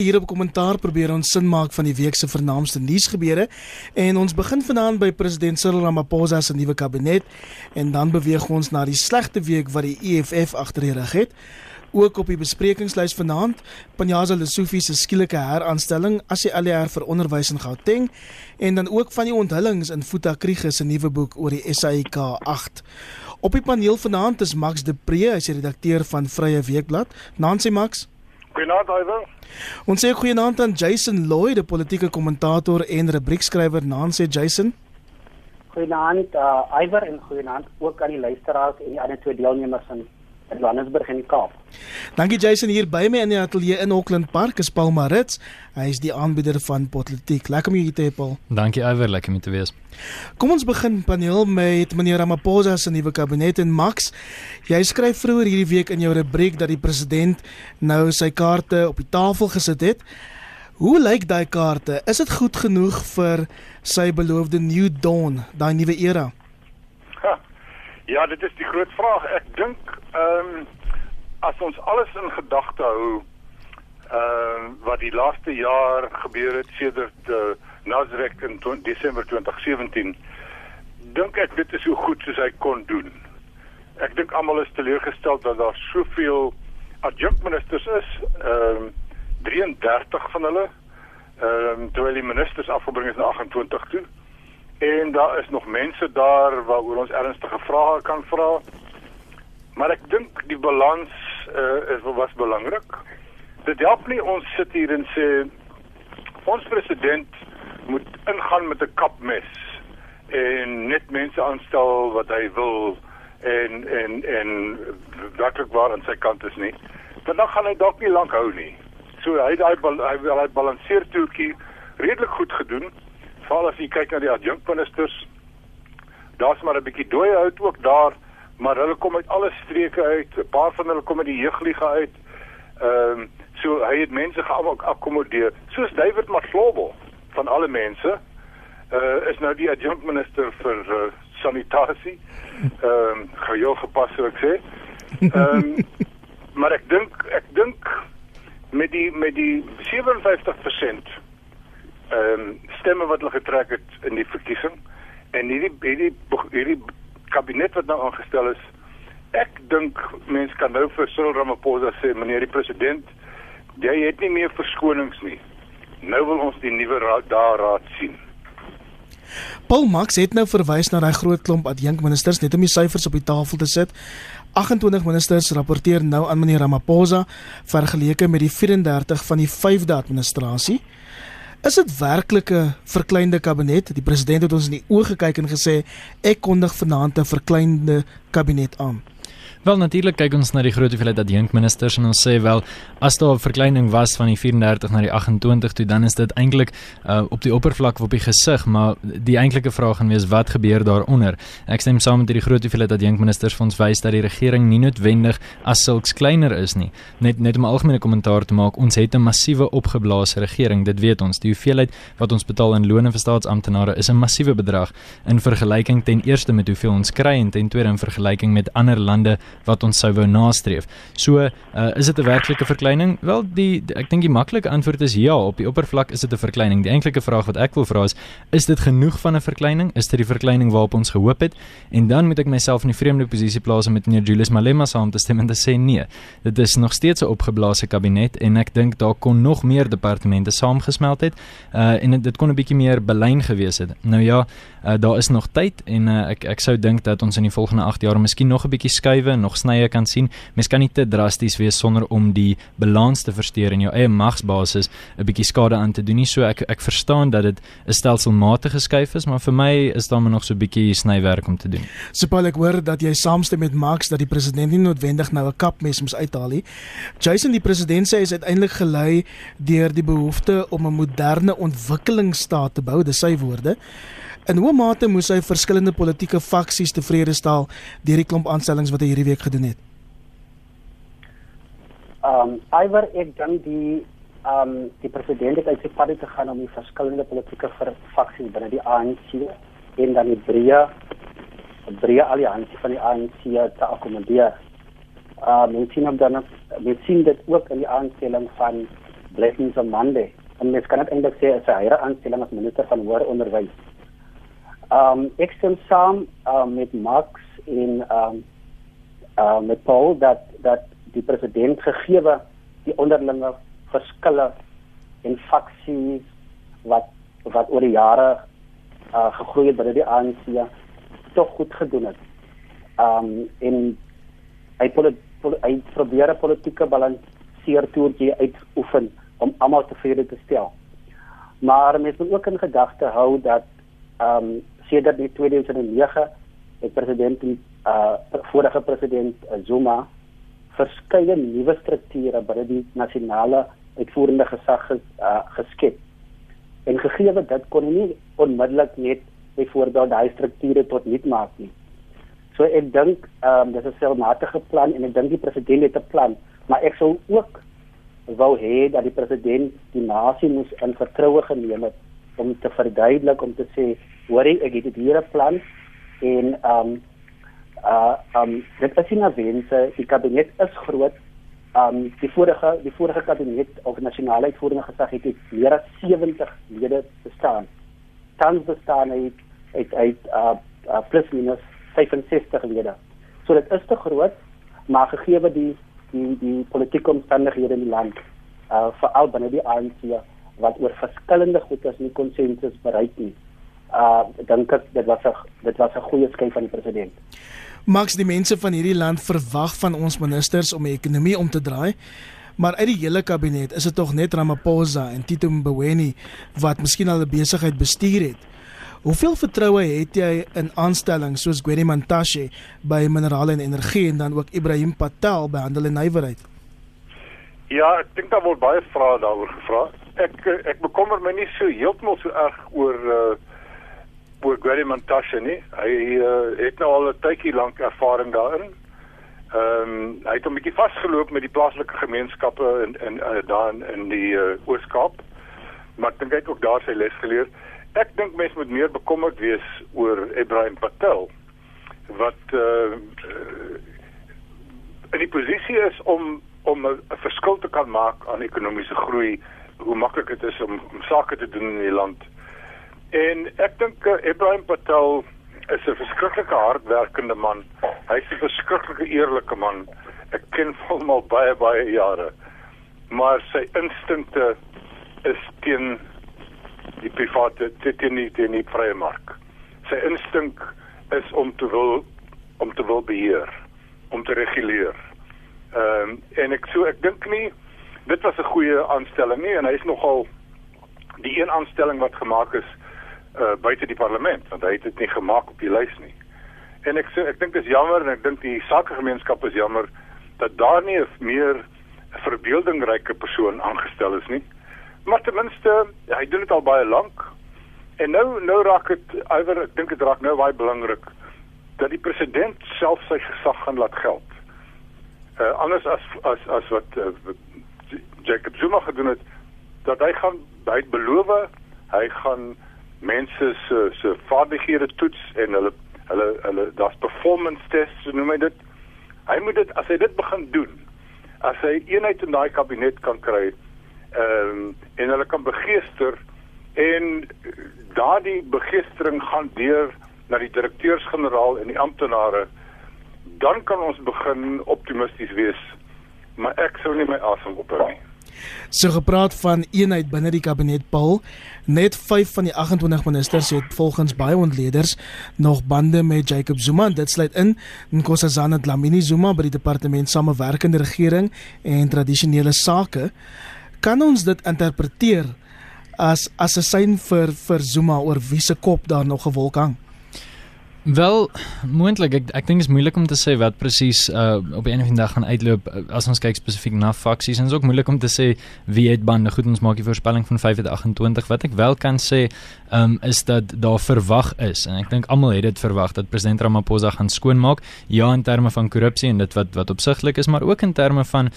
Hier op kommentaar probeer ons sin maak van die week se vernaamste nuusgebeure en ons begin vanaand by president Cyril Ramaphosa se nuwe kabinet en dan beweeg ons na die slegte week wat die EFF agter die rug het. Ook op die besprekingslys vanaand, Panyaza Lesofie se skielike heraanstelling as die ALR vir onderwys in Gauteng en dan ook van die onthullings in Futa Kriege se nuwe boek oor die SAIK 8. Op die paneel vanaand is Max de Pre, hy is die redakteur van Vrye Weekblad. Nancy Max. Goeienaand, Iver. Ons sê goeienaand aan Jason Lloyd, 'n politieke kommentator en rubriekskrywer. Naam sê Jason. Goeienaand, uh, Iver en goeienaand ook aan die luisteraars en die ander twee deelnemers in in Johannesburg en die Kaap. Dankie Jason hier by my in die ateljee in Auckland Park is Paul Marits. Hy is die aanbieder van Politiek. Lekker om jou te hê Paul. Dankie Iver, lekker om te wees. Kom ons begin paneel met meneer Ramaphosa se nuwe kabinet en Max. Jy skryf vroeër hierdie week in jou rubriek dat die president nou sy kaarte op die tafel gesit het. Hoe lyk daai kaarte? Is dit goed genoeg vir sy beloofde new dawn, daai nuwe era? Ja, dit is die groot vraag. Ek dink as ons alles in gedagte hou uh, wat die laaste jaar gebeur het sedert uh, Nasrek in Desember 2017, dink ek dit is so goed soos hy kon doen. Ek dink almal is teleurgestel dat daar soveel adjunkministers is, ehm um, 33 van hulle, ehm um, terwyl die ministers afgebring is na 28 toe. En daar is nog mense daar waaroor ons ernstige vrae kan vra. Maar ek dink die balans uh, is was belangrik. Dit help nie ons sit hier en sê ons president moet ingaan met 'n kapmes en net mense aanstel wat hy wil en en en werklik waar aan sy kant is nie. Want dan gaan hy dalk nie lank hou nie. So hy hy hy, hy balanseer toekie redelik goed gedoen veral as jy kyk na die adjunkministers, daar's maar 'n bietjie dooie hout ook daar, maar hulle kom uit alle streke uit. 'n Paar van hulle kom uit die jeugliga uit. Ehm um, so hy het mense geakkommodeer, soos David Maslobel van alle mense. Uh is nou die adjunkminister vir uh, sanitasie. Ehm um, geheel gepas sou ek sê. Ehm um, maar ek dink ek dink met die met die 57% ehm um, stemme wat hulle getrek het in die verkiesing en hierdie hierdie hierdie kabinet wat nou aangestel is ek dink mense kan nou vir Cyril Ramaphosa sê meneer die president jy het nie meer verskonings nie. Nou wil ons die nuwe raad daar raad sien. Paul Max het nou verwys na daai groot klomp adjunkministers net om die syfers op die tafel te sit. 28 ministers rapporteer nou aan meneer Ramaphosa vergeleke met die 34 van die 5de administrasie. Is dit werklik 'n verkleinde kabinet? Die president het ons in die oë gekyk en gesê ek kondig vanaand 'n verkleinde kabinet aan. Wel natuurlik kyk ons na die groot hoeveelheid adjunkministers en ons sê wel as daar 'n verkleining was van die 34 na die 28 toe dan is dit eintlik uh, op die oppervlak op die gesig maar die eintlike vraag gaan wees wat gebeur daaronder. Ek stem saam met die groot hoeveelheid adjunkministers vir ons wys dat die regering nie noodwendig as sulks kleiner is nie. Net net om 'n algemene kommentaar te maak, ons het 'n massiewe opgeblaase regering, dit weet ons. Die hoeveelheid wat ons betaal in lone vir staatsamptenare is 'n massiewe bedrag in vergelyking ten eerste met hoeveel ons kry en ten tweede in vergelyking met ander lande wat ons sou wou nastreef. So, uh, is dit 'n werklike verkleining? Wel, die, die ek dink die maklike antwoord is ja, op die oppervlak is dit 'n verkleining. Die eintlike vraag wat ek wil vra is, is dit genoeg van 'n verkleining? Is dit die verkleining waarop ons gehoop het? En dan moet ek myself in die vreemde posisie plaas om met meneer Julius Malema saam te stem en te sê nee. Dit is nog steeds 'n opgeblaase kabinet en ek dink daar kon nog meer departemente saamgesmelt het. Uh en dit kon 'n bietjie meer belyn gewees het. Nou ja, uh, daar is nog tyd en uh, ek ek sou dink dat ons in die volgende 8 jaar miskien nog 'n bietjie skuwe nog snye kan sien. Mens kan nie te drasties wees sonder om die balans te versteur en jou eie magsbasis 'n bietjie skade aan te doen nie. So ek ek verstaan dat dit 'n stelselmatige skuif is, maar vir my is daar nog so 'n bietjie snywerk om te doen. Sopal ek hoor dat jy saamstem met Max dat die president nie noodwendig nou 'n kapmes moet uithaal nie. Jason die president sê hy is uiteindelik gelei deur die behoefte om 'n moderne ontwikkelingsstaat te bou, dis sy woorde. In hoe mate moes hy verskillende politieke faksies tevrede stel deur die klomp aanstellings wat hy hierdie week gedoen het? Ehm um, Iwer ek dink die ehm um, die president het uit sy pad te gaan om die verskillende politieke faksies binne die ANC en dan die breë breë alliansie van die ANC te akkommodeer. Ehm um, en sien dan ons sien dit ook in die aanstelling van Blessings Amande. En mens kan dit eintlik sê as 'n hyre aanstelling as minister van hoër onderwys. Um ek stem saam um, met Max en um uh met Paul dat dat die president gegeewe die onderlinge verskille en faksies wat wat oor die jare uh gegroei het binne die ANC tog goed gedoen het. Um en hy pol, pol, hy probeer 'n politieke balanseer toertjie uitoefen om almal tevrede te stel. Maar mens moet ook in gedagte hou dat um sedert die 2009 het president uh vorige president Zuma verskeie nuwe strukture binne die nasionale uitvoerende gesag ges, uh, geskep. En gegee dat kon nie onmiddellik net byvoorbeeld daai strukture tot nut maak nie. So ek dink ehm um, dis 'n selfmatige plan en ek dink die president het 'n plan, maar ek sou ook wou hê dat die president die nasie moes in vertroue geneem het om te verduidelik om te sê, hoorie, ek het hier 'n plan en ehm um, uh um dit is nie wense. Die kabinet is groot. Um die vorige die vorige kabinet of nasionale uitvoerende gesag het meer as 70 lede bestaan. Tans bestaan hy het uit uh, uh plus minus 65 lede. So dit is te groot maar gegee die die die politieke omstandighede in die land uh veral binne die ANC wat oor verskillende goedes nie konsensus bereik nie uh dink ek dit was 'n dit was 'n goeie skuif van die president Max die mense van hierdie land verwag van ons ministers om die ekonomie om te draai. Maar uit die hele kabinet is dit tog net Ramaphosa en Tito Mboweni wat miskien al 'n besigheid bestuur het. Hoeveel vertroue het jy in aanstellings soos Gwedi Mantashe by Minerale en Energie en dan ook Ibrahim Patel by Handel en Nywerheid? Ja, ek dink daar word baie vrae daaroor gevra. Ek ek bekommer my nie so heeltemal so erg oor uh oor Gary Montashe nie. Hy uh, het nou al 'n tydjie lank ervaring daarin. Ehm um, hy het 'n bietjie vasgeloop met die plaaslike gemeenskappe in in uh, daar in, in die uh, Oos-Kaap. Maar ek dink hy het ook daar sy les geleer. Ek dink mense moet meer bekommerd wees oor Ibrahim Patel wat uh, in die posisie is om om 'n verskil te kan maak aan ekonomiese groei, hoe maklik dit is om, om sake te doen in die land. En ek dink uh, Ibrahim Patel is 'n verskriklike hardwerkende man. Hy's 'n verskriklike eerlike man. Ek ken hom al baie baie jare. Maar sy instinkte is teen die private teen nie teen die vrye mark. Sy instink is om te wil om te wil beheer, om te reguleer. Ehm um, en ek so ek dink nie dit was 'n goeie aanstelling nie en hy is nogal die een aanstelling wat gemaak is uh, buite die parlement want hy het dit nie gemaak op die lys nie. En ek sê ek dink dit is jammer en ek dink die sakegemeenskap is jammer dat daar nie 'n meer verbeeldingryke persoon aangestel is nie. Maar ten minste, hy doen dit al baie lank. En nou nou raak dit iwer ek dink dit raak nou baie belangrik dat die president self sy gesag gaan laat geld. Uh anders as as as wat uh, Jacob Zuma gedoen het dat hy gaan hy beloof hy gaan mense se se vaardighede toets en hulle hulle hulle daar's performance tests so noem hy dit. Hy moet dit as hy dit begin doen, as hy eenheid in daai kabinet kan kry, ehm um, en hulle kan begeester en daardie begeestering gaan deur na die direkteurs-generaal en die amptenare, dan kan ons begin optimisties wees. Maar ek sou nie my asem ophou nie. So gepraat van eenheid binne die kabinet Paul, net 5 van die 28 ministers het volgens baie ontleeders nog bande met Jacob Zuma. Dit sluit in Nkosazana Dlamini Zuma by die departement samewerkende regering en tradisionele sake. Kan ons dit interpreteer as as 'n sein vir vir Zuma oor wie se kop daar nog gewolk hang? Wel, moontlik ek ek dink dit is moeilik om te sê wat presies uh op 'n of ander dag gaan uitloop uh, as ons kyk spesifiek na faksies en dit is ook moeilik om te sê wie het bande. Goed, ons maak die voorspelling van 5 tot 28. Wat ek wel kan sê, um is dat daar verwag is en ek dink almal het dit verwag dat president Ramaphosa gaan skoonmaak. Ja, in terme van korrupsie en dit wat wat opsigtelik is, maar ook in terme van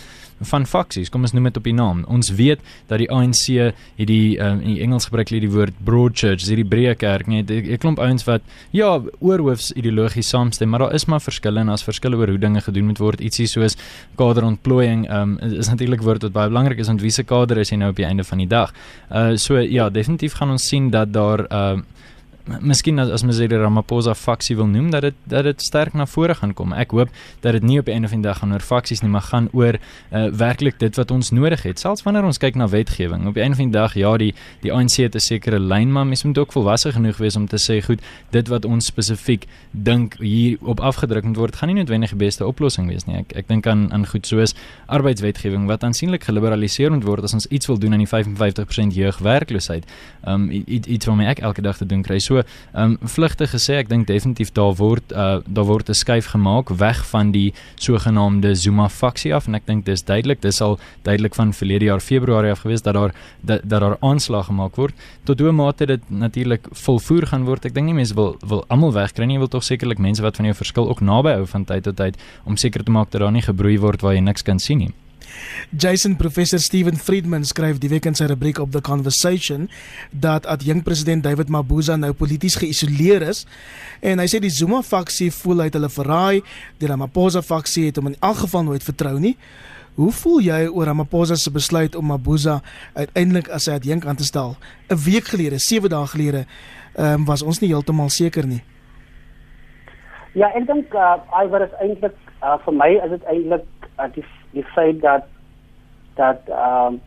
van faksies. Kom ons noem dit op die naam. Ons weet dat die ANC het die um, in die Engels gebruik hulle die woord broad church, dis die breë kerk, nee, 'n klomp ouens wat ja, voorhoofs ideologies saamstem, maar daar is maar verskille en as verskille oor hoe dinge gedoen moet word. Ietsie soos kaderontplooiing um, is, is natuurlik woord wat baie belangrik is want wie se kader is jy nou op die einde van die dag. Uh so ja, definitief gaan ons sien dat daar uh miskien as, as mens die Ramaphosa faksie wil noem dat dit dat dit sterk na vore gaan kom. Ek hoop dat dit nie op 'n einde van die dag gaan oor faksies nie, maar gaan oor uh, werklik dit wat ons nodig het. Selfs wanneer ons kyk na wetgewing. Op 'n einde van die dag, ja, die die ANC het 'n sekere lyn, maar mens moet ook volwasse genoeg wees om te sê, goed, dit wat ons spesifiek dink hier op afgedruk moet word, gaan nie noodwendig die beste oplossing wees nie. Ek ek dink aan aan goed soos arbeidswetgewing wat aansienlik geliberaliseer moet word as ons iets wil doen aan die 55% jeugwerkloosheid. Um iets waarmee ek elke dag te doen kry. So So, ehm um, vlugtig gesê, ek dink definitief daar word uh daar word 'n skuif gemaak weg van die sogenaamde Zuma faksie af en ek dink dis duidelik, dis al duidelik van verlede jaar Februarie af gewees dat daar dat, dat daar aanslag gemaak word. Tot hoe mate dit natuurlik volvoer gaan word. Ek dink nie mense wil wil almal wegkry nie, jy wil tog sekerlik mense wat van jou verskil ook naby hou van tyd tot tyd om seker te maak dat daar nie gebroei word waar jy niks kan sien nie. Jason Professor Steven Friedman skryf die week in sy rubriek op the conversation dat adjunk president David Mabuza nou polities geïsoleer is en hy sê die Zuma faksie voel uit hulle verraai, die Ramaphosa faksie het hom in elk geval nooit vertrou nie. Hoe voel jy oor Ramaphosa se besluit om Mabuza uiteindelik as sy adjunk aan te stel? 'n Week gelede, 7 dae gelede, um, was ons nie heeltemal seker nie. Ja, ek dink uh, hy was eintlik uh, vir my is dit eintlik uh, die die feit dat dat ehm um,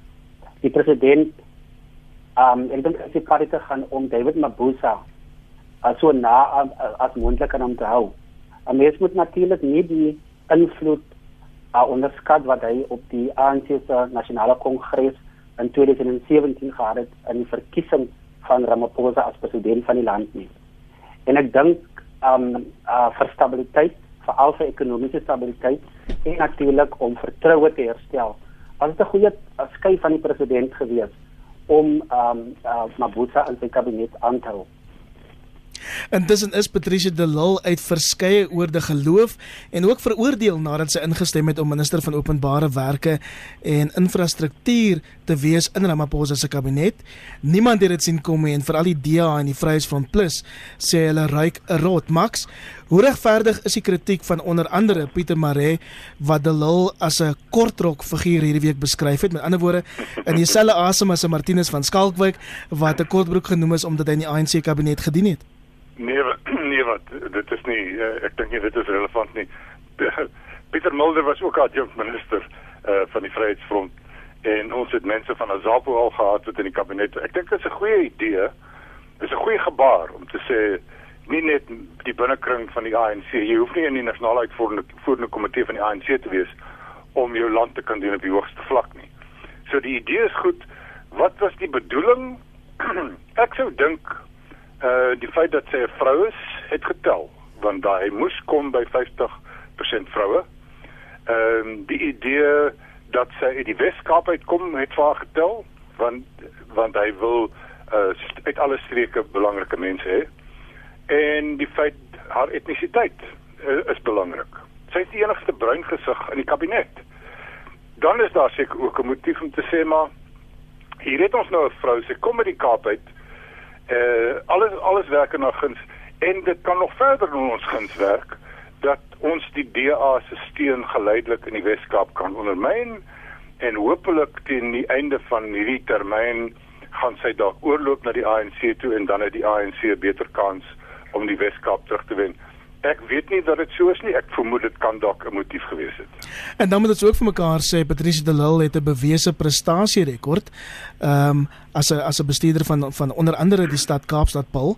die president ehm um, dink sy party te gaan om David Mabuza as so na uh, as moontlik aan hom te hou. En mens moet natuurlik nie die invloed uh, onderskat wat hy op die ANC se nasionale kongres in 2017 gehad het in die verkiesing van Ramaphosa as president van die land nie. En ek dink ehm um, uh, vir stabiliteit veral vir ekonomiese stabiliteit en natuurlik om vertroue te herstel. Was dit 'n goeie skuif van die president gewees om ehm um, uh, Mabuza in sy kabinet aan te hou? Intussen is Patricia de Lille uit verskeie oorde geloof en ook veroordeel nadat sy ingestem het om minister van openbare werke en infrastruktuur te wees in Ramaphosa se kabinet. Niemand het dit sien kom nie en veral die DA en die Vryheidsfront Plus sê hulle ruik 'n rot. Max, hoe regverdig is die kritiek van onder andere Pieter Maree wat de Lille as 'n kortrok figuur hierdie week beskryf het? Met ander woorde, in dieselfde asem as 'n Martinus van Skalkwyk wat 'n kortbroek genoem is omdat hy in die ANC kabinet gedien het. Nee, nee wat dit is nie uh, ek dink nie dit is relevant nie. Pieter Mulder was ook jong minister uh, van die Vryheidsfront en ons het mense van Azapo al gehad wat in die kabinet. Ek dink dit is 'n goeie idee. Dit is 'n goeie gebaar om te sê nie net die binnekring van die ANC, jy hoef nie in die nasionale uitvoerende komitee van die ANC te wees om jou land te kan doen op die hoogste vlak nie. So die idee is goed. Wat was die bedoeling? ek sou dink uh die feit dat sy 'n vrou is, het getel want daai moes kom by 50% vroue. Ehm uh, die idee dat sy uit die Weskaap uitkom het vir haar getel want want hy wil uh uit alle streke belangrike mense hê. En die feit haar etnisiteit uh, is belangrik. Sy is die enigste bruin gesig in die kabinet. Dan is daar seker ook 'n motief om te sê maar hier het ons nou 'n vrou, sy kom uit die Kaap uit uh alles alles werk na guns en dit kan nog verder in ons guns werk dat ons die DA se steun geleidelik in die Weskaap kan ondermyn en hopelik teen die einde van hierdie termyn gaan sy dalk oorloop na die ANC toe en dan het die ANC beter kans om die Weskaap terug te wen. Ek weet nie dat dit so is nie. Ek vermoed dit kan dalk 'n motief gewees het. En dan moet dit ook vir mekaar sê Patricia de Lille het 'n bewese prestasie rekord. Ehm um, as 'n as 'n bestuurder van van onder andere die stad Kaapstad Paul,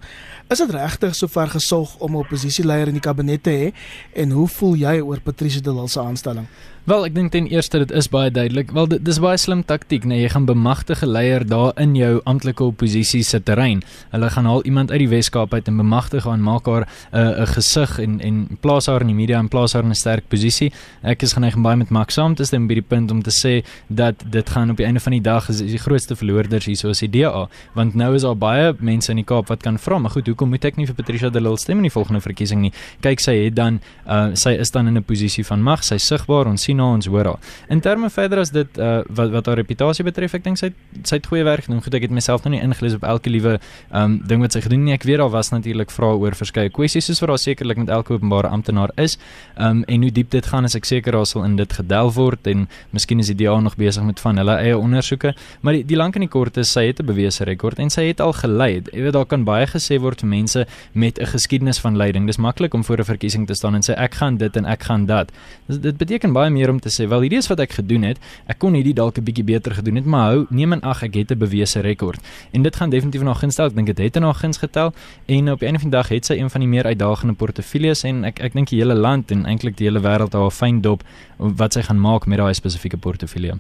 is dit regtig sover gesog om 'n oppositieleier in die kabinet te hê en hoe voel jy oor Patricia de Lille se aanstelling? Wel, ek dink ten eerste dit is baie duidelik. Wel dit dis baie slim taktiek, nee, jy gaan bemagtige leier daar in jou amptelike oppositie se terrein. Hulle gaan haal iemand uit die Weskaap uit en bemagtig haar en maak haar 'n uh, gesig en en plaas haar in die media en plaas haar in 'n sterk posisie. Ek is geneig om baie met Max saam te stem by die punt om te sê dat dit gaan op die einde van die dag is die grootste verloorders hier soos die DA, want nou is daar baie mense in die Kaap wat kan vra, maar goed, hoekom moet ek nie vir Patricia de Lille stem in die volgende verkiesing nie? Kyk, sy het dan uh, sy is dan in 'n posisie van mag, sy sigbaar, ons sien na ons hoor haar. In terme verder as dit uh, wat wat haar reputasie betref, ek dink sy sy het goeie werk gedoen. Goed, ek het myself nog nie ingelees op elke liewe um ding wat sy gedoen nie. Ek weet daar was natuurlik vrae oor verskeie kwessies soos wat daar sekerlik met elke openbare amptenaar is. Um en hoe diep dit gaan is ek seker daar sal in dit gedelf word en miskien is die DA nog besig met van hulle eie ondersoeke, maar die, die lank en die kort is sy het 'n bewese rekord en sy het al gelei. Jy weet daar kan baie gesê word vir mense met 'n geskiedenis van leiding. Dis maklik om voor 'n verkiesing te staan en sê ek gaan dit en ek gaan dat. Dit beteken baie meer om te sê wel hierdie is wat ek gedoen het. Ek kon hierdie dalk 'n bietjie beter gedoen het, maar hou neem in ag ek het 'n bewese rekord. En dit gaan definitief nog gunstel. Ek dink dit het haar guns getel en op 'n of ander dag het sy een van die meer uitdagende portefeuilles en ek ek dink die hele land en eintlik die hele wêreld haar fyn dop wat sy gaan maak met daai spesifieke portefeulje.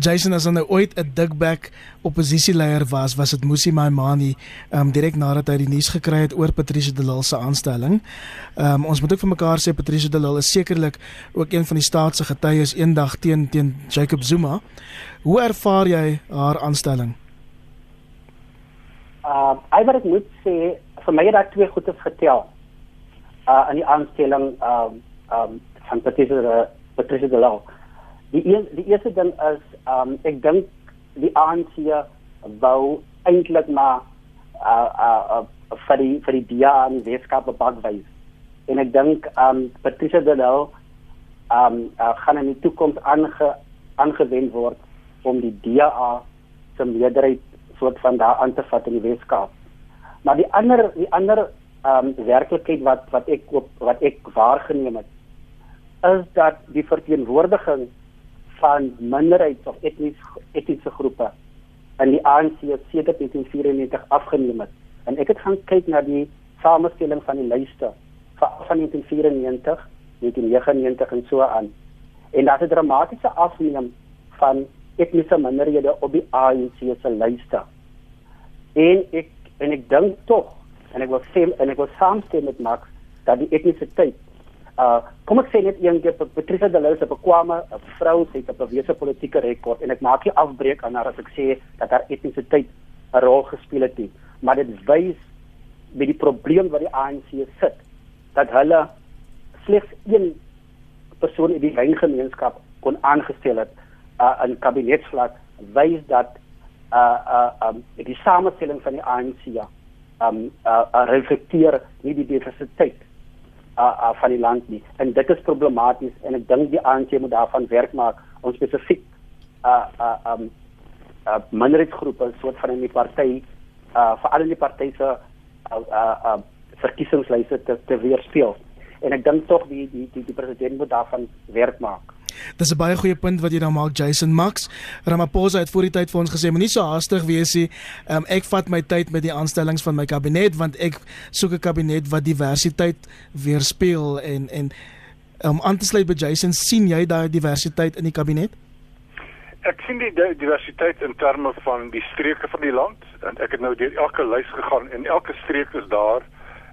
Jason as nou ooit 'n dikbek oppositieleier was, was dit Musi Maimani, ehm um, direk nadat hy die nuus gekry het oor Patricia de Lille se aanstelling. Ehm um, ons moet ook vir mekaar sê Patricia de Lille is sekerlik ook een van die staatse getuies eendag teen teen Jacob Zuma. Hoe ervaar jy haar aanstelling? Uh, ek wat ek moet sê, vir my het daar twee goedes getel. Uh in die aanstelling um um van Patricia de Patricia de Lille. Die een, die eerste ding is um ek dink die ANC wou eintlik maar uh uh, uh vir die vir die DA in Weskaap bepaalwys. En ek dink um Patricia de Lille um uh, gaan in die toekoms aange aangewend word om die DA se meerderheid soort van daar aan te vat in die Weskaap. Maar die ander die ander um werklikheid wat wat ek op wat ek waargeneem het is dat die verteenwoordiging van minderheids of etnies etniese groepe in die ANC sedert 1994 afgeneem het. En ek het gaan kyk na die samestelling van die lyste van 1994, 1999 en so aan. En daar is 'n dramatiese afneem van etniese minderhede op die ANC se lyste. En ek en ek dink tog en ek wil sê en ek wil saamstem met Max dat die etnisiteit uh kom ek sê net een keer Patricia de Lille se bekwame vrou sê dat 'n bewese politieke rekord en ek maak nie afbreek aan haar as ek sê dat haar etnisiteit 'n rol gespeel het nie maar dit wys met die probleem wat die ANC sit dat hulle slegs een persoon in die gemeenskap kon aangestel het uh, in kabinetsvlak wys dat uh uh um die samestelling van die ANC ja um uh, uh reflekteer nie die diversiteit uh, uh van die land nie. En dit is problematies en ek dink die ANC moet daarvan werk maak om spesifiek uh uh um uh minderheidsgroepe soort van in die party uh veral in die party se uh uh, uh verkiesingslyse te, te weerspieël en ek dink tog die die die, die president moet daarvan werk maak Dis 'n baie goeie punt wat jy dan maak Jason Max. Ramaphosa het voor die tyd vir ons gesê moenie so haastig wees nie. Um, ek vat my tyd met die aanstellings van my kabinet want ek soek 'n kabinet wat diversiteit weerspieël en en om um, aan te sluit by Jason, sien jy daai diversiteit in die kabinet? Ek sien die diversiteit in terme van die streke van die land en ek het nou deur elke lys gegaan en elke streek is daar.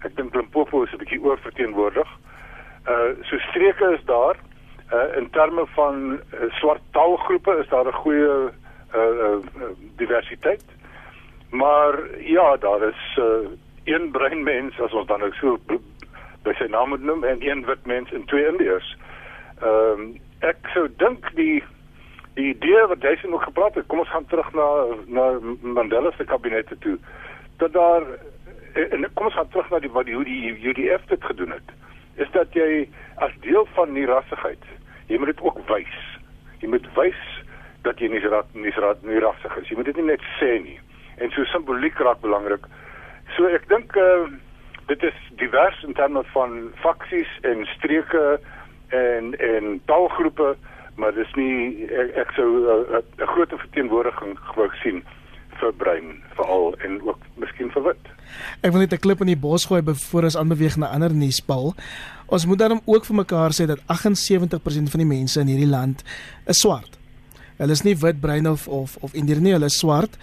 Ek dink Limpopo is 'n bietjie oorverteenwoordig. Uh so streke is daar uh, in terme van uh, swart taalgroepe is daar 'n goeie uh, uh, diversiteit. Maar ja, daar is uh, een bruin mens as ons dan ook so by sy naam moet noem en een wit mens en twee indiërs. Ehm um, ek sou dink die die idee wat jy sien nog gepraat het, kom ons gaan terug na na Mandela se kabinette toe. Dat daar en kom ons gaan terug na die wat die hoe die UDF dit gedoen het. Is dat jy as deel van die rassigheid jy moet dit ook wys. Jy moet wys dat jy nie raad nie raad nie rassig is. Jy moet dit nie net sê nie. En so simboliek raak belangrik. So ek dink uh, dit is divers in terme van faksies en streke en en taalgroepe, maar dis nie ek, ek sou eh, 'n uh, groot verteenwoordiging gewou sien vir brein veral en ook miskien vir wit. Ek wil net 'n klip in die bos gooi voor ons aanbeweeg na ander nuuspal. Ons moet dan ook vir mekaar sê dat 78% van die mense in hierdie land is swart. Hulle is nie wit, bruin of of of indiër nie, hulle is swart.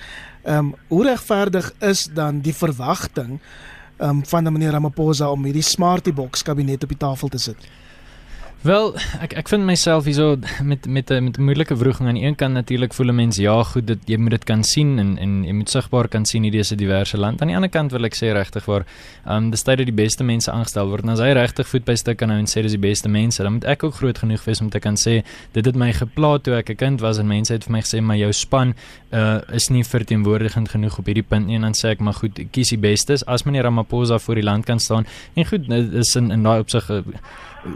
Ehm um, hoe regverdig is dan die verwagting ehm um, van meneer Ramaphosa om hierdie smarty box kabinet op die tafel te sit? Wel, ek ek vind myself hierso met met 'n met 'n moeilike wroging aan die een kant natuurlik voel 'n mens ja, goed, dit jy moet dit kan sien en en jy moet sigbaar kan sien hierdie is 'n diverse land. Aan die ander kant wil ek sê regtig waar, ehm um, dis tyd dat die beste mense aangestel word. En as hy regtig voet by stuk kan hou en sê dis die beste mense, dan moet ek ook groot genoeg wees om te kan sê dit het my gepla toe ek 'n kind was en mense het vir my gesê maar jou span uh is nie verteenwoordigend genoeg op hierdie punt nie en dan sê ek maar goed, kies die bestes as meneer Ramaphosa voor die land kan staan. En goed, is in in daai opsig uh,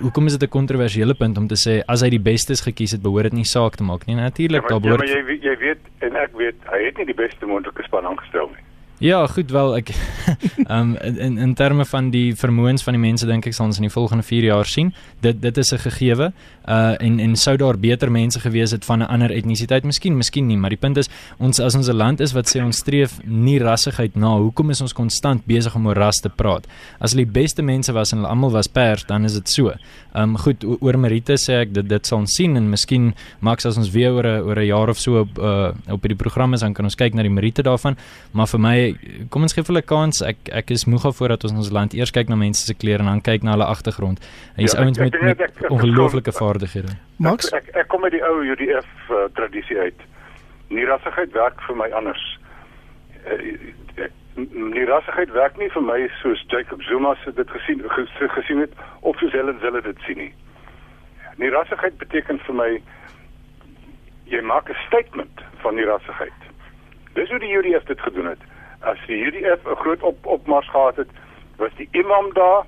hoekom is dit 'n kontroversiële punt om te sê as hy die bestes gekies het, behoort dit nie saak te maak nie. Natuurlik, ja, daar behoort ja, jy jy weet en ek weet hy het nie die beste moontlike span aangestel nie. Ja, goed wel ek um, in in terme van die vermoëns van die mense dink ek sal ons in die volgende 4 jaar sien. Dit dit is 'n gegewe. Uh en en sou daar beter mense gewees het van 'n ander etnisiteit? Miskien, miskien nie, maar die punt is ons as ons 'n land is wat sê ons streef nie rassigheid na, hoekom is ons konstant besig om oor ras te praat? As hulle die beste mense was en hulle almal was pers, dan is dit so. Um, goed, oor Merite sê ek dit dit sal ons sien en miskien maak as ons weer oor 'n oor 'n jaar of so op uh op hierdie programme is dan kan ons kyk na die Merite daarvan, maar vir my kom ons gee hulle 'n kans. Ek ek is moeg daarvoor dat ons ons land eers kyk na mense se klere en dan kyk na hulle agtergrond. Hier's ja, ouens met, met ongelooflike vaardighede. Max, ek, ek, ek kom met die ou UDF uh, tradisie uit. Nie rassigheid werk vir my anders. Uh, nie rassigheid werk nie vir my soos Jacob Zuma se dit gesien gesien het of soos hulle hulle dit sien nie. Nie rassigheid beteken vir my jy maak 'n statement van nie rassigheid. Dis hoe die UDF dit gedoen het as die UDF 'n groot op opmars gehad het, was die imam daar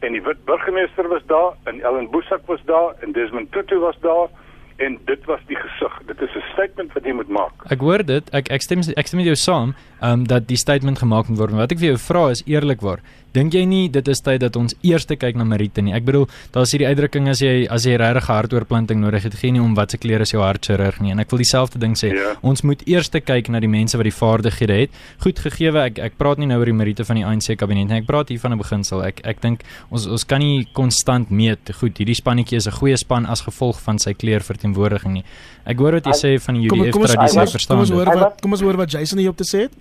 en die wit burgemeester was daar en Ellen Boesak was daar en Desmond Tutu was daar en dit was die gesig. Dit is 'n statement wat jy moet maak. Ek hoor dit. Ek ek stem ek stem met jou saam, um, dat die statement gemaak moet word. Maar wat ek vir jou vra is eerlikwaar. Dink jy nie dit is tyd dat ons eers kyk na Marite nie? Ek bedoel, daar's hierdie uitdrukking as jy as jy regtig hartoorplanting nodig het, geen nie om wat se klere is jou hartchirurg nie. En ek wil dieselfde ding sê. Ja. Ons moet eers kyk na die mense wat die vaardighede het. Goed gegeewe, ek ek praat nie nou oor die Marite van die ANC kabinet nie. Ek praat hier van 'n beginsel. Ek ek dink ons ons kan nie konstant meet. Goed, hierdie spannetjie is 'n goeie span as gevolg van sy kleurverteenwoordiging nie. Ek hoor wat jy sê van die UDF tradisie verstaan. Kom ons hoor wat kom ons hoor wat Jason hier op te sê het.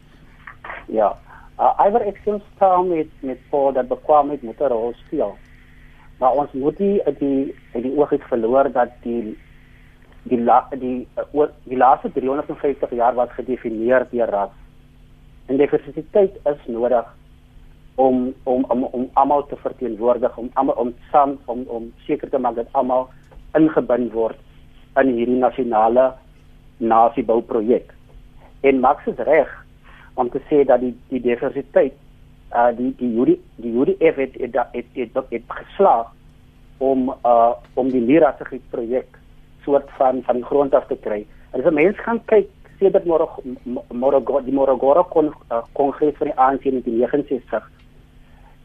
Ja. Uh, Iwer ek sien staan met met voor dat bekwaamheid moet 'n rol speel. Maar ons moet nie die die oog het verloor dat die die la, die uh, die laaste 350 jaar was gedefinieer deur ras. En diversiteit is nodig om om om om almal te verteenwoordig, om almal om saam om om seker te maak dat almal ingebind word in hierdie nasionale nasiebouprojek. En Max is reg om te sê dat die die diversiteit uh die die Judy die Judy F het het het, het, het, het geslaag om uh om die Mirasige projek soort van van die grond af te kry. En as 'n mens gaan kyk sedert môre die Morogoro kon uh, kongres van die ANC in 1969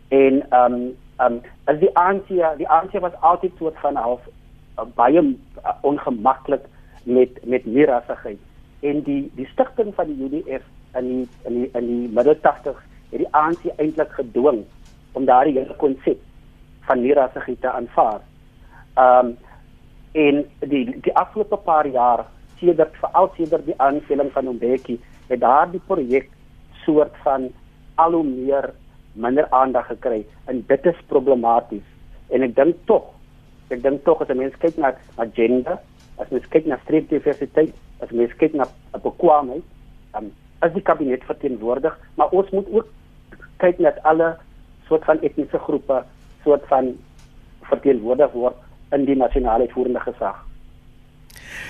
en ehm um, um, as die ANC die ANC was altyd soort van half uh, baie uh, ongemaklik met met Mirasige en die die stigting van die UDF in die in die in die middel 80 het die ANC eintlik gedwing om daardie hele konsep van nierassigheid te aanvaar. Ehm um, en die die afgelope paar jaar sedert veral sedert die aanstelling van Mbeki het daardie projek soort van al hoe meer minder aandag gekry en dit is problematies. En ek dink tog ek dink tog as 'n mens kyk na agenda, as mens kyk na streekdiversiteit, as mens kyk na bekwaamheid, um, as die kabinet verteenwoordig, maar ons moet ook kyk na alle soort van etniese groepe soort van verteenwoordig word in die nasionale uitvoerende gesag.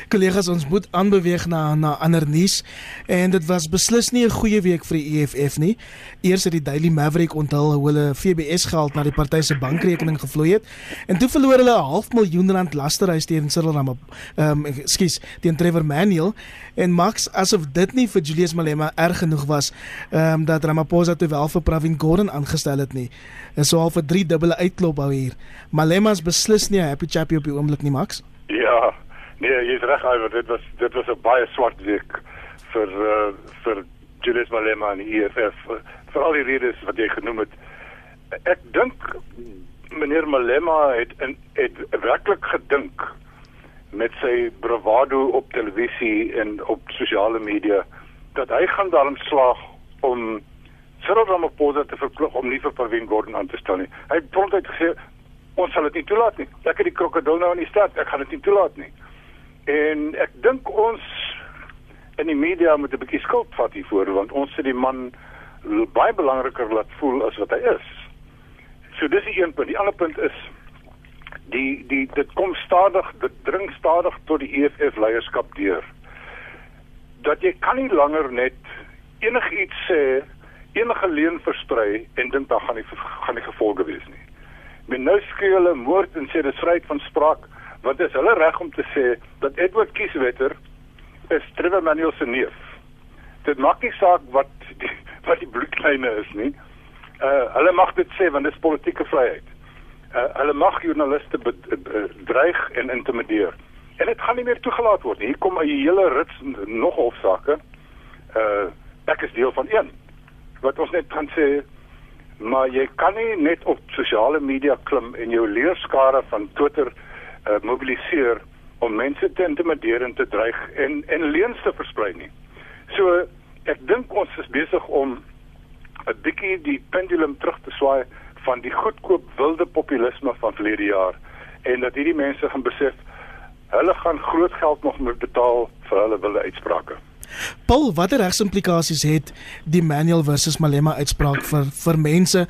Kollegas, ons moet aanbeweeg na na ander nuus en dit was beslis nie 'n goeie week vir die EFF nie. Eers het die Daily Maverick onthul hoe hulle FBS geld na die party se bankrekening gevloei het en toe verloor hulle 'n half miljoen rand lasterhuis teen Cyril Ramaphosa. Ehm um, ekskuus, teen Trevor Manuel en Max asof dit nie vir Julius Malema erg genoeg was ehm um, dat Ramaphosa toe wel vir Pravin Gordhan aangestel het nie. En so al vir drie dubbele uitklop hou hier. Malema is beslis nie 'n happy chappy op die oomblik nie, Max. Ja, Nee, jy's reg, Iver, dit was dit was 'n baie swart week vir uh, vir Julius Malema en die EFF vir al die redes wat jy genoem het. Ek dink meneer Malema het in het werklik gedink met sy bravado op televisie en op sosiale media dat hy gaan daarin slaag om Cyril Ramaphosa te verplig om nie vir Pravin Gordhan aan te stel nie. Hy het tondelik gesê ons sal dit nie toelaat nie. Ek het die krokodil nou in die stad, ek gaan dit nie toelaat nie. En ek dink ons in die media moet 'n bietjie skuld vat hiervoor want ons sit die man baie belangriker laat voel as wat hy is. So dis die een punt. Die ander punt is die die dit kom stadig, dit dring stadig tot die EFF leierskap deur. Dat jy kan nie langer net enigiets sê, enige leuen versprei en dink dan gaan die gaan die gevolge wees nie. Men nou skree hulle moord en sê dis vryheid van spraak, wat is hulle reg om te sê dat Edward Kieswetter is Trevor Manuel se neef. Dit maak nie saak wat die, wat die bloedlyne is nie. Uh hulle mag dit sê want dit is politieke vryheid. Uh hulle mag joernaliste bedreig en intimideer. En dit gaan nie meer toegelaat word nie. Hier kom 'n hele rits nog hofsaake. Uh ek is deel van een. Wat ons net kan sê maar jy kan nie net op sosiale media klim en jou leerskare van Twitter uh mobiliseer om mense te intimideer en te dreig en en leuns te versprei nie. So ek dink ons is besig om 'n bietjie die pendulum terug te swaai van die goedkoop wilde populisme van verlede jaar en dat hierdie mense gaan besef hulle gaan groot geld nog moet betaal vir hulle wilde uitsprake. Paul, watter regsimplikasies het die Manuel versus Malema uitspraak vir vir mense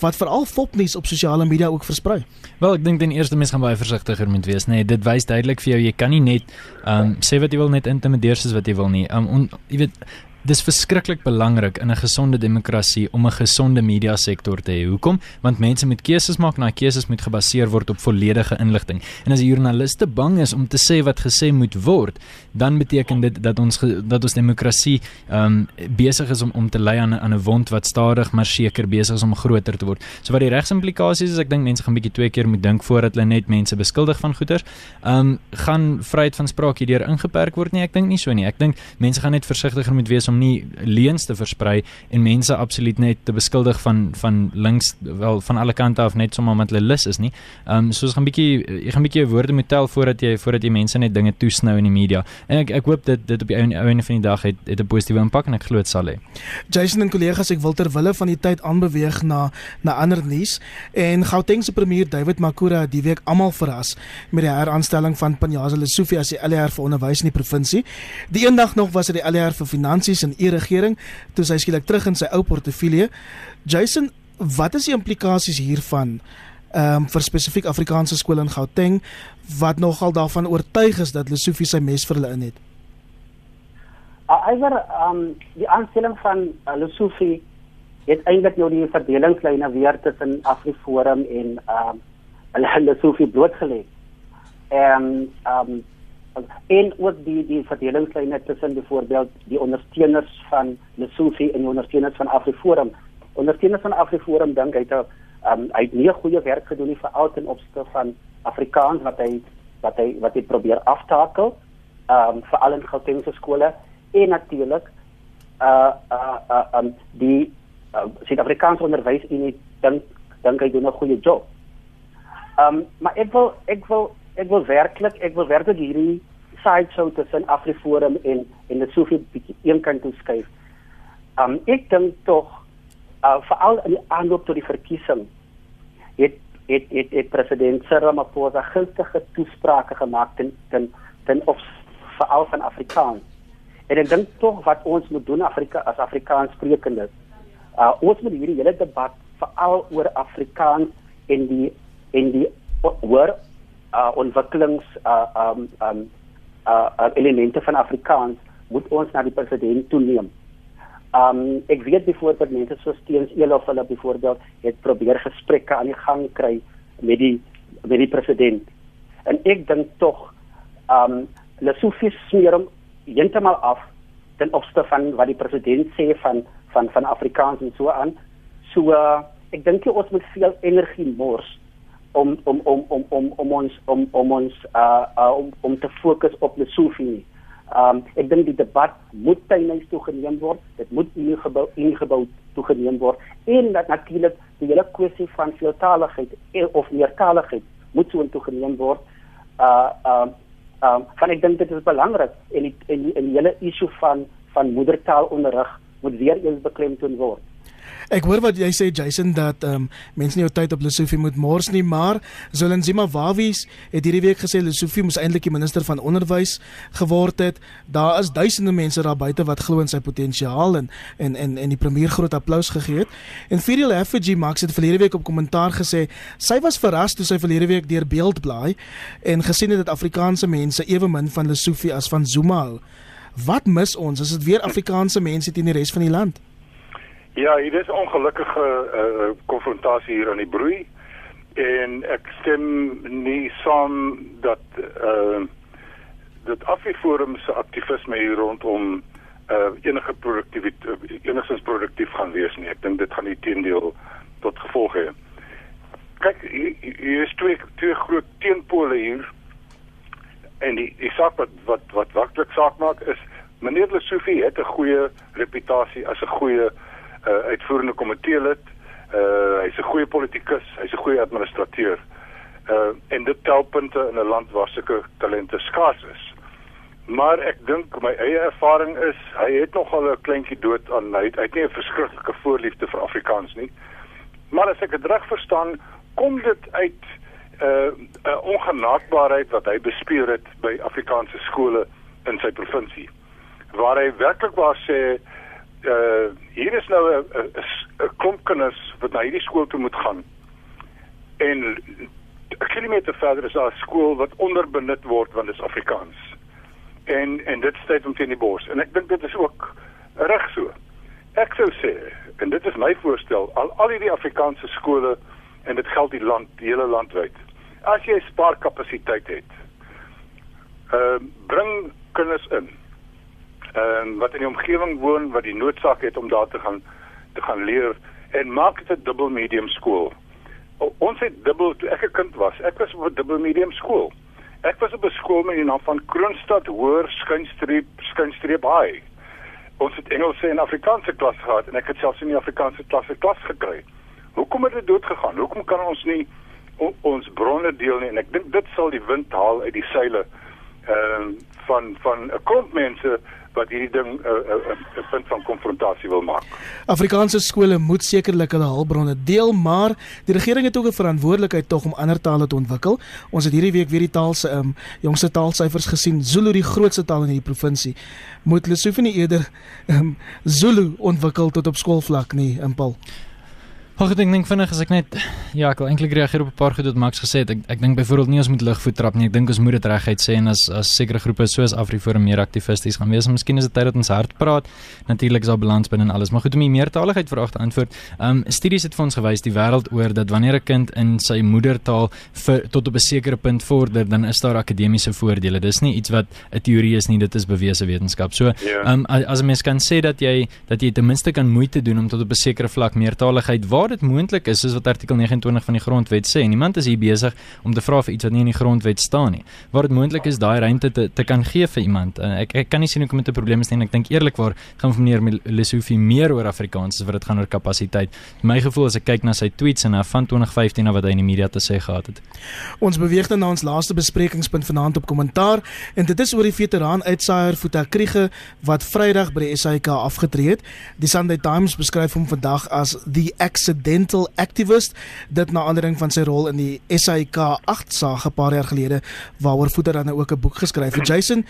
wat veral fopnuus op sosiale media ook versprei? Wel, ek dink ten eerste mens gaan baie versigtiger moet wees, nê. Nee, dit wys duidelik vir jou jy kan nie net ehm um, sê wat jy wil net intimideer soos wat jy wil nie. Ehm um, jy weet dis verskriklik belangrik in 'n gesonde demokrasie om 'n gesonde media sektor te hê. Hoekom? Want mense moet keuses maak en daai keuses moet gebaseer word op volledige inligting. En as joernaliste bang is om te sê wat gesê moet word, dan beteken dit dat ons dat ons demokrasie ehm um, besig is om om te lei aan aan 'n wond wat stadig maar seker besig is om groter te word. So wat die regsimplikasies is, ek dink mense gaan bietjie twee keer moet dink voordat hulle net mense beskuldig van goeters. Ehm um, gaan vryheid van spraak hierdeur ingeperk word nie? Ek dink nie so nie. Ek dink mense gaan net versigtiger moet wees om nie leuns te versprei en mense absoluut net te beskuldig van van links wel van alle kante af net sommer omdat hulle lus is nie. Ehm um, so ons gaan bietjie jy gaan bietjie woorde moet tel voordat jy voordat jy mense net dinge toesnou in die media. En ek ek hoop dit dit op die einde van die dag het het 'n positiewe impak en ek glo dit sal hê. Jason en kollegas, ek wil ter wille van die tyd aanbeweeg na na ander nuus en Gauteng se premier David Makura die week almal verras met die heraanstelling van Panyaza Lesufi as die LR vir onderwys in die provinsie. Die eendag nog was dit die LR vir finansies en e-regering toe hy skielik terug in sy ou portefeulje. Jason, wat is die implikasies hiervan ehm um, vir spesifiek Afrikaanse skole in Gauteng wat nogal daarvan oortuig is dat Lesofie sy mes vir hulle in het? Aiwer ehm um, die aanstelling van uh, Lesofie het eintlik nou die verdelingslyne weer tussen Afriforum en ehm um, hulle Lesofie blootgelê. Ehm um, en ook die die verdelingslyne tussen byvoorbeeld die ondersteuners van Lesotho en die ondersteuners van Afriforum. Ondersteuners van Afriforum dink hy het um, hy het nie goeie werk gedoen nie vir al ten opsigte van Afrikaans wat hy wat hy wat hy probeer aftakel. Ehm um, veral in Gautengse skole en natuurlik uh uh uh um, die uh, Suid-Afrikaanse onderwys en ek dink dink hy doen 'n goeie job. Ehm um, maar ek wil ek wil ek wil werklik ek wil werklik hierdie side show tussen Afriforum en en dit soveel bietjie een kant toe skuif. Um ek dink tog uh veral in die aanloop tot die verkiesing het het het, het president Cyril Ramaphosa gunstige toesprake gemaak ten ten ten of veral van Afrikaans. En ek dink tog wat ons moet doen Afrika as Afrikaans sprekendes. Uh ons moet hierdie hele debat veral oor Afrikaans en die en die oor uh ontwikkelings uh um um uh, uh elemente van Afrikaans moet ons na die president toeneem. Um ek weet byvoorbeeld mense so steens Elof hulle byvoorbeeld het probeer gesprekke aan die gang kry met die met die president. En ek dink tog um hulle sou vir smeer hom heeltemal af ten opsigte van wat die president sê van van van Afrikaans en so aan. So uh, ek dink ons moet veel energie mors om om om om om om ons om om ons uh, uh om om te fokus op Lesotho nie. Um ek dink die debat moet tydelik toegeneem word. Dit moet ingebou ingebou toegeneem word en dat natuurlik die hele kwessie van veeltaligheid eh, of meertaligheid moet so toegeneem word. Uh um um van ek dink dit is belangrik en die, en die, en die hele issue van van moedertaalonderrig moet weer eens beklemtoon word. Ek hoor wat jy sê Jason dat ehm um, mense nie jou tyd op Lesofie moet mors nie, maar Zolinzima Wawies het hierdie week gesê Lesofie moes eintlik die minister van onderwys geword het. Daar is duisende mense daar buite wat glo in sy potensiaal en en en en die premier groot applous gegee het. En Fidel Effigy Max het verlede week op kommentaar gesê sy was verras toe sy verlede week deur Beeldblaai en gesien het dat Afrikaanse mense ewe min van Lesofie as van Zuma hou. Wat mis ons? Is dit weer Afrikaanse mense teen die res van die land? Ja, hier is ongelukkige uh, konfrontasie hier aan die broei en ek stem nie saam dat uh dat Afriforum se aktivisme hier rondom uh enige produktiwiteit enigstens produktief gaan wees nie. Ek dink dit gaan die teendeel tot gevolg hê. Kyk, hier is twee twee groot teenpole hier en die die saak wat wat wat werklik saak maak is meneer Lesofie het 'n goeie reputasie as 'n goeie uh, uitvoerende komitee lid. Uh, hy's 'n goeie politikus, hy's 'n goeie administrateur. Uh, en dit tel punte in 'n land waar sulke talente skaars is. Maar ek dink my eie ervaring is hy het nogal 'n kleintjie dood aan hy het, hy het nie 'n verskriklike voorliefde vir Afrikaans nie. Maar as ek dit reg verstaan, kom dit uit 'n uh, 'n ongenaakbaarheid wat hy bespeur het by Afrikaanse skole in sy provinsie waar hy werklik waar sê uh hier is nou 'n 'n klomp kinders wat na hierdie skool toe moet gaan. En 'n kilometer verder is daar 'n skool wat onderbenut word want dit is Afrikaans. En en dit steek om teen die bors. En ek dink dit is ook reg so. Ek sou sê en dit is my voorstel al al hierdie Afrikaanse skole en dit geld die land die hele land wyd as jy spaarkapasiteit het ehm uh, bring kinders in ehm um, wat in die omgewing woon wat die noodsaak het om daar te gaan te gaan leer en maak dit 'n dubbel medium skool. O, ons het dubbel toe ek 'n kind was. Ek was op 'n dubbel medium skool. Ek was op 'n skool met die naam van Kroonstad Hoër Skynstreep Skynstreep High. Ons het Engelse en Afrikaanse klas gehad en ek het selfs in die Afrikaanse klasse klas gekry. Hoekom het dit dood gegaan? Hoekom kan ons nie ons bronne deel nie? En ek dink dit sal die wind haal uit die seile ehm uh, van van 'n klomp mense wat hierdie ding 'n uh, 'n uh, 'n punt van konfrontasie wil maak. Afrikaanse skole moet sekerlik hulle hulpbronne deel, maar die regering het ook 'n verantwoordelikheid tog om ander tale te ontwikkel. Ons het hierdie week weer die taal se um, jongste taalsyfers gesien. Zulu die grootste taal in hierdie provinsie. Moet Lesotho nie eerder um, Zulu ontwikkel tot op skoolvlak nie, Impal? Ag ek dink vinnig as ek net ja, ek wil eintlik reageer op 'n paar goed wat Max gesê het. Ek ek dink byvoorbeeld nie ons moet ligvoet trap nie. Ek dink ons moet dit reguit sê en as as sekere groepe soos Afriforum meer aktivisties gaan wees, miskien is dit tyd dat ons hard praat. Natuurlik is daar balans binne alles, maar goed om die meertaligheid vraag te antwoord. Ehm um, studies het vir ons gewys die wêreld oor dat wanneer 'n kind in sy moedertaal vir tot op 'n sekere punt vorder, dan is daar akademiese voordele. Dis nie iets wat 'n teorie is nie, dit is bewese wetenskap. So, ja. ehm um, as 'n mens kan sê dat jy dat jy ten minste kan moeite doen om tot op 'n sekere vlak meertaligheid waar waar dit moontlik is soos wat artikel 29 van die grondwet sê niemand is hier besig om te vra vir iets wat nie in die grondwet staan nie. Waar dit moontlik is daai ruimte te te kan gee vir iemand. Uh, ek ek kan nie sien hoekom dit 'n probleem is nie en ek dink eerlikwaar gaan van meneer Lesofie meer oor Afrikaans as wat dit gaan oor kapasiteit. My gevoel as ek kyk na sy tweets en na van 2015 na wat hy in die media te sê gehad het. Ons beweeg dan na ons laaste besprekingspunt vanaand op kommentaar en dit is oor die veteraan uitsaaier Futa Kriege wat Vrydag by die SAIK afgetree het. Die Sunday Times beskryf hom vandag as the accident accidental activist. Dit na aandering van sy rol in die SAIK 8 saak 'n paar jaar gelede waaroor Voeter dan ook 'n boek geskryf het. Jason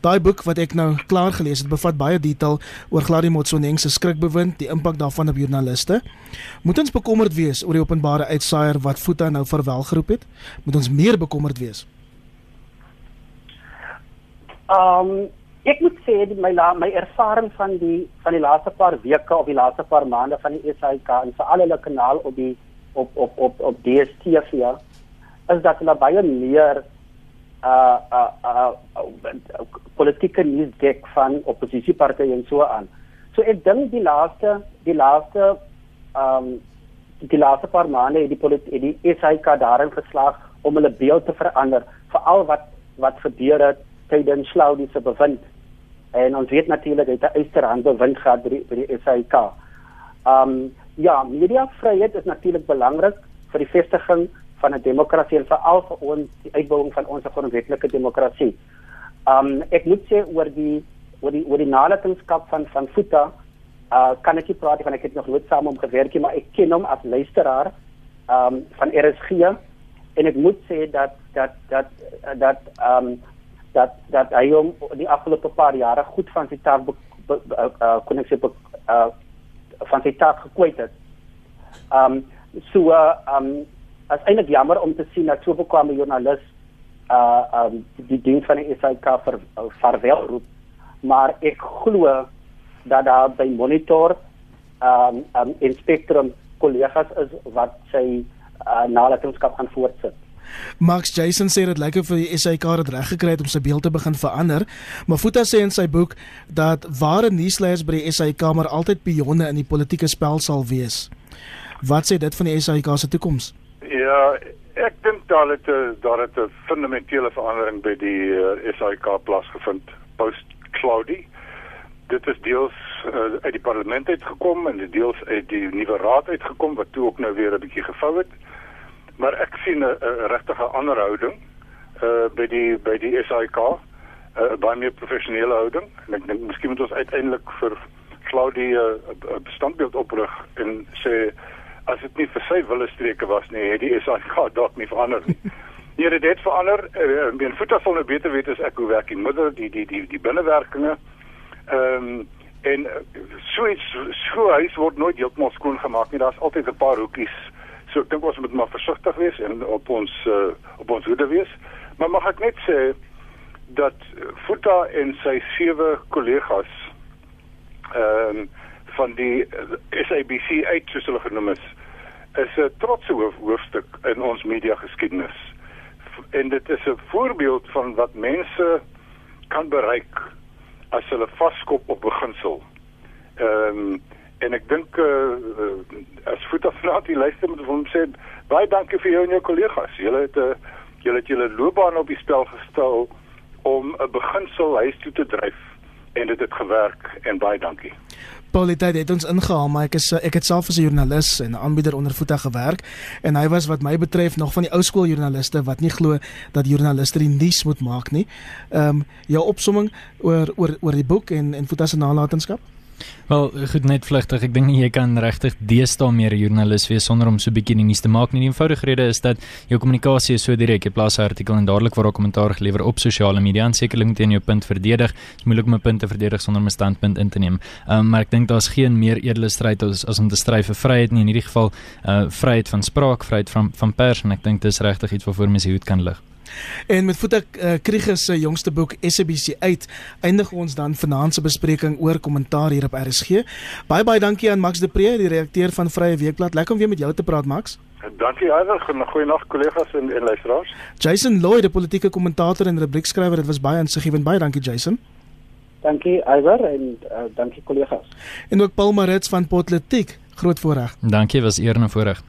daai boek wat ek nou klaar gelees het bevat baie detail oor Gladie Motsoneng se skrikbewind die impak daarvan op joernaliste. Moet ons bekommerd wees oor die openbare uitsaaier wat Voeter nou verwel geroep het? Moet ons meer bekommerd wees? Um ek moet sê die, my la, my ervaring van die van die laaste paar weke of die laaste paar maande van die SAK en veral hulle kanaal op die op op op op DStv ja, is dat hulle baie meer uh uh, uh, uh politieke nuus dek van oppositiepartye en so aan. So ek dink die laaste die laaste um die laaste paar maande het die politiek die SAK daarin geslaag om hulle beeld te verander veral wat wat gebeur het tydens Slaudi se bewind en ons weet natuurlik hy het 'n uiterhand bewind gehad by die, by die SAIK. Um ja, mediavryheid is natuurlik belangrik vir die vestiging van 'n demokrasie en veral vir ons die uitbouing van ons grondwetlike demokrasie. Um ek moet sê oor die oor die oor die nalatenskap van van Futa uh kan ek nie praat want ek het nog nooit saam hom gewerk nie, maar ek ken hom as luisteraar um van RSG en ek moet sê dat dat dat dat um dat dat hy hom die afgelope paar jare goed van sy taak uh, kon ek sê uh, van sy taak gekwyt het. Um so uh, um as eintlik jammer om te sien dat so bekwame joernalis uh um die ding van die SAK vir uh, verwel roep maar ek glo dat daar by monitor um um in spectrum kollegas is wat sy uh, nalatenskap gaan voortsit. Max Jason sê dit lyk of die SAK het reg gekry het om sy beeld te begin verander, maar Futa sê in sy boek dat ware nuusleiers by die SAK maar altyd pionne in die politieke spel sal wees. Wat sê dit van die SAK se toekoms? Ja, ek dink daar het daar het 'n fundamentele verandering by die uh, eh, SAK plaasgevind post Claudie. Dit is deels uh, uit die parlement uitgekom en deels uit die nuwe raad uitgekom wat toe ook nou weer 'n bietjie gevou het. Maar ek sien 'n regtige ander houding uh by die by die SAK, 'n uh, baie meer professionele houding. En ek dink miskien moet ons uiteindelik vir Claudie 'n uh, standbeeld oprig en sê as dit nie vir sy wille streke was nie, het die SAK dalk nie verander nie. Nee, dit het verander. Uh, en Futa sal nou beter weet as ek hoe werk die middel, die die die die binnewerkinge. Ehm um, en so iets so huis word nooit heeltemal skoon gemaak nie. Daar's altyd 'n paar hoekies. So ek dink ons moet maar versigtig wees en op ons uh, op ons hoede wees. Maar mag ek net sê dat Futa en sy sewe kollegas ehm um, van die SABC uit soos hulle genoem is is 'n trotse hoof, hoofstuk in ons media geskiedenis. En dit is 'n voorbeeld van wat mense kan bereik as hulle vaskop op beginsel. Ehm um, en ek dink eh uh, as voetaflaat die luister moet hom sê baie dankie vir jou en jou kollegas. Julle het 'n uh, julle het julle loopbaan op die spel gestel om 'n beginsel huis toe te dryf en dit het gewerk en baie dankie. Politiek het ons ingehaal, maar ek is ek het self as 'n joernalis en 'n aanbieder onder voete gewerk en hy was wat my betref nog van die ou skool joernaliste wat nie glo dat joernaliste die nuus moet maak nie. Ehm um, jou opsomming oor oor oor die boek en en voete se nalatenskap? Wel, goed net vlugtig. Ek dink nie jy kan regtig deesdae meer 'n joernalis wees sonder om so 'n bietjie nuus te maak nie. Die eenvoudige rede is dat jou kommunikasie is so direk. Jy plaas 'n artikel en dadelik word 'n kommentaar gelewer op sosiale media en sekerlik moet jy jou punt verdedig. Dit is moeilik om 'n punt te verdedig sonder 'n standpunt in te neem. Um, maar ek dink daar's geen meer edele stryd as, as om te stry vir vryheid nie. In hierdie geval, uh vryheid van spraak, vryheid van van pers en ek dink dis regtig iets waarvoor mense hoed kan lig. En met Voeta uh, Krieges se jongste boek SABC uit, eindig ons dan vanaand se bespreking oor kommentaar hier op RSG. Baie baie dankie aan Max de Pre, die redakteur van Vrye Weekblad. Lekker om weer met jou te praat, Max. Dankie Iwer, goeienaand kollegas en en luisteraars. Jason Lloyd, 'n politieke kommentator en rubriekskrywer, dit was baie insiggewend. Baie dankie Jason. Dankie Iwer en uh, dankie kollegas. En ook Paul Marits van Potletiek, groot voorreg. Dankie, was eer en voorreg.